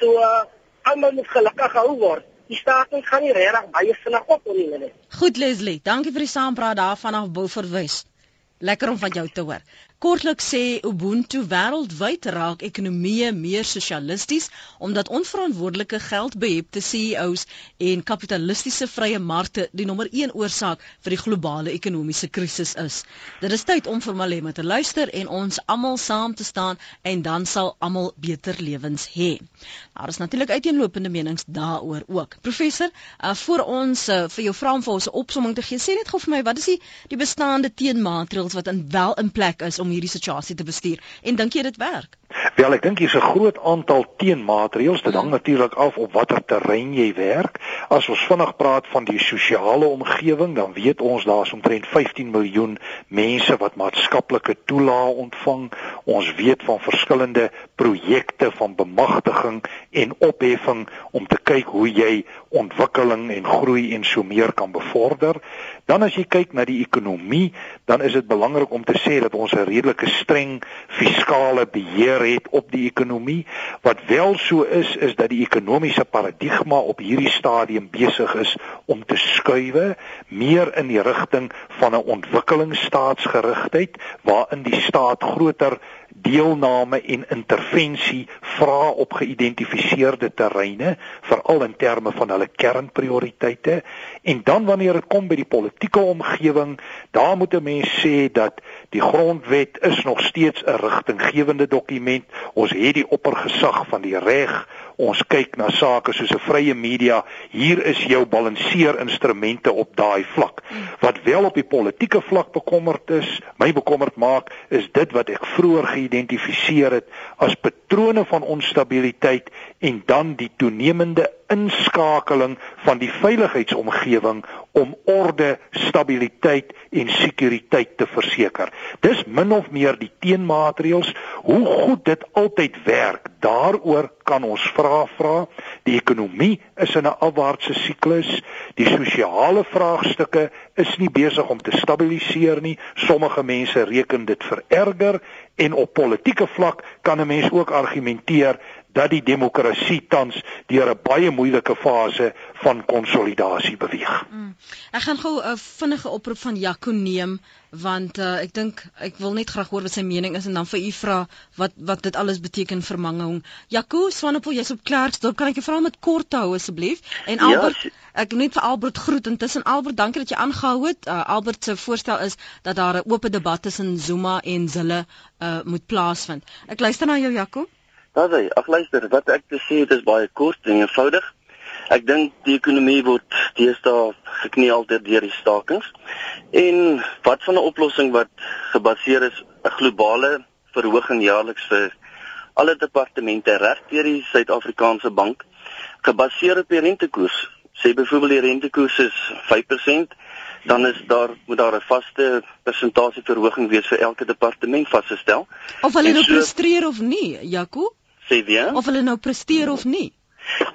[SPEAKER 9] So uh, almal moet gelukkig gehou word. Die staking gaan nie regtig baie vinnig op nie, nee.
[SPEAKER 1] goed Leslie, dankie vir die saampraat daar vanaf Beaufort West. Lekker om van jou te hoor. Kortliks sê Ubuntu wêreldwyd raak ekonomieë meer sosialisties omdat onverantwoordelike geldbehepte CEO's en kapitalistiese vrye markte die nommer 1 oorsaak vir die globale ekonomiese krisis is. Dit is tyd om vir Malema te luister en ons almal saam te staan en dan sal almal beter lewens hê. Daar is natuurlik uiteenlopende menings daaroor ook. Professor, uh, voor ons uh, vir jou vra om vir ons 'n opsomming te gee, sê net gou vir my wat is die die bestaande teenmaatreëls wat in wel in plek is om hierdie situasie te bestuur en dink jy dit werk?
[SPEAKER 2] Wel, ek dink hier's 'n groot aantal teenmaatreëls. Dit hang natuurlik af op watter terrein jy werk. As ons vinnig praat van die sosiale omgewing, dan weet ons daar's omtrent 15 miljoen mense wat maatskaplike toelaa ontvang. Ons weet van verskillende projekte van bemagtiging en opheffing om te kyk hoe jy ontwikkeling en groei en so meer kan bevorder. Dan as jy kyk na die ekonomie, dan is dit belangrik om te sê dat ons 'n redelike streng fiskale beheer het op die ekonomie. Wat wel so is, is dat die ekonomiese paradigma op hierdie stadium besig is om te skuwe meer in die rigting van 'n ontwikkelingsstaatsgerigtheid waarin die staat groter deelname en intervensie vra op geïdentifiseerde terreine veral in terme van hulle kernprioriteite en dan wanneer dit kom by die politieke omgewing daar moet 'n mens sê dat die grondwet is nog steeds 'n rigtinggewende dokument ons het die oppergesag van die reg ons kyk na sake soos 'n vrye media. Hier is jou balanseer instrumente op daai vlak. Wat wel op die politieke vlak bekommerd is my bekommerd maak is dit wat ek vroeër geïdentifiseer het as patrone van onstabiliteit en dan die toenemende inskakeling van die veiligheidsomgewing om orde, stabiliteit en sekuriteit te verseker. Dis min of meer die teenmaatreëls. Hoe goed dit altyd werk, daaroor kan ons vra vra. Die ekonomie is in 'n afwaartse siklus. Die sosiale vraagstukke is nie besig om te stabiliseer nie. Sommige mense reken dit vererger en op politieke vlak kan 'n mens ook argumenteer dat die demokrasie tans deur 'n baie moeilike fase van konsolidasie beweeg. Mm.
[SPEAKER 1] Ek gaan gou 'n uh, vinnige oproep van Jaco neem want uh, ek dink ek wil net graag hoor wat sy mening is en dan vir u vra wat wat dit alles beteken vir Mangaung. Jaco, Swanepoel, jy's op Klerksdorp. Kan ek jou vra met kort te hou asseblief? En ja, Albert, ja, ek net vir Albert groet intussen Albert, dankie dat jy aangehou het. Uh, Albert se voorstel is dat daar 'n oop debat tussen Zuma en Zille uh, moet plaasvind. Ek luister na jou Jaco.
[SPEAKER 3] Daai, ag luister, wat ek te sê het is baie kort en eenvoudig. Ek dink die ekonomie word deesdae gekneel deur die stakings. En wat van 'n oplossing wat gebaseer is 'n globale verhoging jaarliks vir alle departemente reg deur die Suid-Afrikaanse bank gebaseer op die rentekoers. Sê byvoorbeeld die rentekoers is 5%, dan is daar moet daar 'n vaste persentasie verhoging wees vir elke departement vasgestel.
[SPEAKER 1] Of hulle nou so, presteer of nie, Jaco?
[SPEAKER 3] Sê weer.
[SPEAKER 1] Of hulle nou presteer of nie.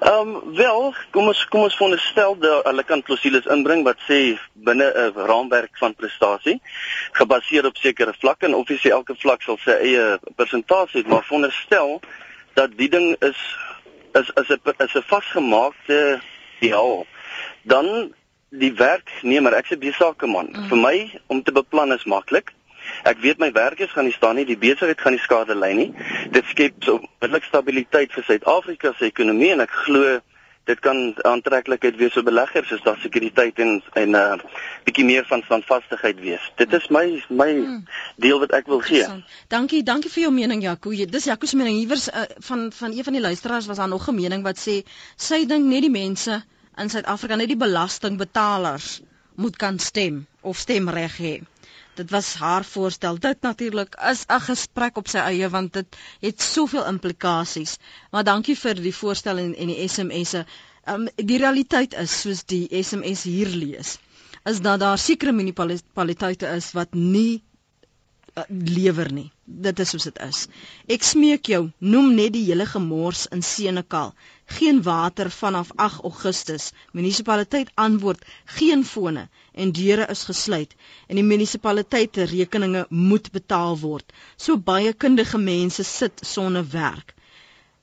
[SPEAKER 3] Ehm um, wel, kom ons kom ons veronderstel dat hulle kan klousules inbring wat sê binne 'n raamwerk van prestasie gebaseer op sekere vlakke en offisieel elke vlak sal sy eie persentasie, maar veronderstel dat die ding is is is 'n is 'n vasgemaakte ja, dan die werknemer, ek sê besake man. Mm. Vir my om te beplan is maklik. Ek weet my werkers gaan nie staan nie, die besigheid gaan nie skade ly nie. Dit skep billik stabiliteit vir Suid-Afrika se ekonomie en ek glo dit kan aantreklikheid wees vir beleggers as daar sekuriteit en en 'n uh, bietjie meer van standvastigheid wees. Dit is my my hmm. deel wat ek wil gee.
[SPEAKER 1] Dankie, dankie vir jou mening Jaco. Dis Jaco se mening. Hiewers uh, van van een van die luisteraars was daar nog 'n mening wat sê sy dink net die mense in Suid-Afrika, net die belastingbetalers moet kan stem of stemreg hê dit was haar voorstel. Dit natuurlik is 'n gesprek op sy eie want dit het soveel implikasies. Maar dankie vir die voorstel en en die SMS'e. Um, die realiteit is soos die SMS hier lees, is dat daar sekere munisipaliteite is wat nie uh, lewer nie. Dit is soos dit is. Ek smeek jou, noem net die hele gemors in Senekal geen water vanaf 8 Augustus. Munisipaliteit antwoord geen fone en deure is gesluit en die munisipaliteit se rekeninge moet betaal word. So baie kundige mense sit sonder werk.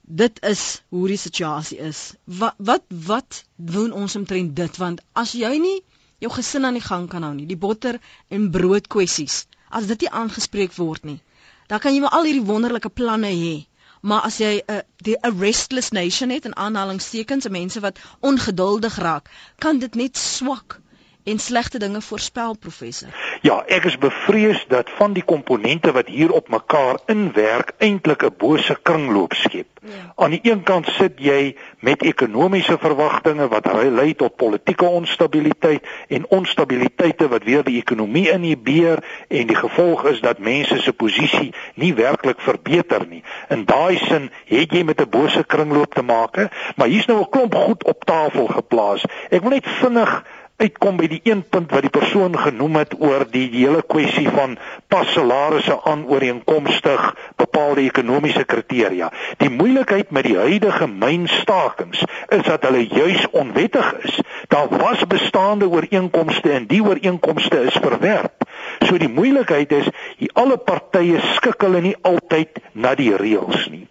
[SPEAKER 1] Dit is hoe die situasie is. Wat wat wat doen ons omtrent dit want as jy nie jou gesin aan die gang kan hou nie, die botter en brood kwessies, as dit nie aangespreek word nie, dan kan jy maar al hierdie wonderlike planne hê maar as jy 'n uh, die 'n restless nation het en aanhalingstekens mense wat ongeduldig raak, kan dit net swak en slegte dinge voorspel professor.
[SPEAKER 2] Ja, ek is bevrees dat van die komponente wat hier op mekaar inwerk eintlik 'n bose kringloop skep. Ja. Aan die een kant sit jy met ekonomiese verwagtinge wat lei tot politieke onstabiliteit en onstabiliteite wat weer die ekonomie inhibeer en die gevolg is dat mense se posisie nie werklik verbeter nie. In daai sin het jy met 'n bose kringloop te maak, maar hier's nou 'n klomp goed op tafel geplaas. Ek wil net vinnig uitkom by die een punt wat die persoon genoem het oor die hele kwessie van pas salarisse aan ooreenkomstig bepaalde ekonomiese kriteria. Die moeilikheid met die huidige mynstakings is dat hulle juis onwettig is. Daar was bestaande ooreenkomste en die ooreenkomste is verwerp. So die moeilikheid is, hier alle partye skik hulle nie altyd na die reëls nie.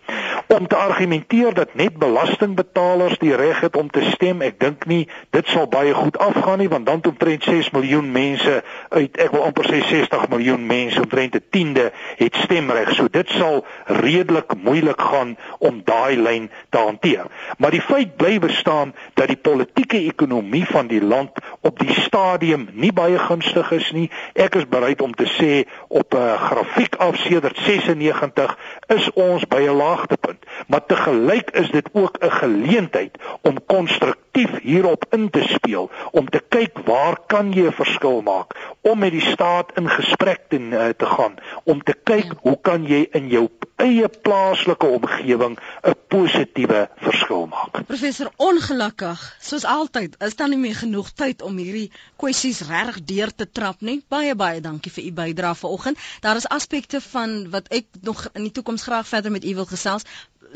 [SPEAKER 2] Om te argumenteer dat net belastingbetalers die reg het om te stem, ek dink nie dit sal baie goed afgaan nie want dan omtrent 6 miljoen mense uit ek wil amper sê 60 miljoen mense omtrent 'n tiende het stemreg. So dit sal redelik moeilik gaan om daai lyn te hanteer. Maar die feit bly bestaan dat die politieke ekonomie van die land op die stadium nie baie gunstig is nie. Ek is bereid om te sê op 'n grafiek af sedert 96 is ons by 'n laagtepunt, maar te gelyk is dit ook 'n geleentheid om konstruktief hierop in te speel, om te kyk waar kan jy 'n verskil maak, om met die staat in gesprek te, uh, te gaan, om te kyk hoe kan jy in jou eie plaaslike omgewing 'n positiewe verskil maak.
[SPEAKER 1] Professor, ongelukkig, soos altyd, is daar nie meer genoeg tyd om hierdie kwessies reg deur te trap nie. Baie baie dankie vir u bydrae vanoggend. Daar is aspekte van wat ek nog in die toekoms graag verder met u wil gesels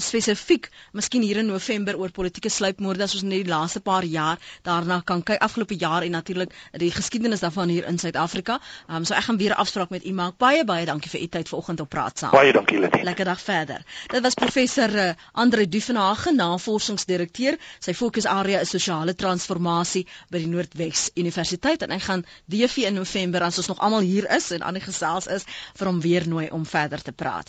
[SPEAKER 1] spesifiek miskien hier in November oor politieke sluipmoorde as ons net die laaste paar jaar daarna kan kyk afgelope jaar en natuurlik die geskiedenis daarvan hier in Suid-Afrika. Um, so ek gaan weer 'n afspraak met u maak. Baie baie dankie vir u tyd vanoggend op praat saam.
[SPEAKER 2] Baie dankie Lenet.
[SPEAKER 1] Lekker dag verder. Dit was professor uh, Andre Duvenage, navorsingsdirekteur. Sy fokusarea is sosiale transformasie by die Noordwes Universiteit en ek gaan DV in November as ons nog almal hier is en aan die gesels is vir hom weer nooi om verder te praat.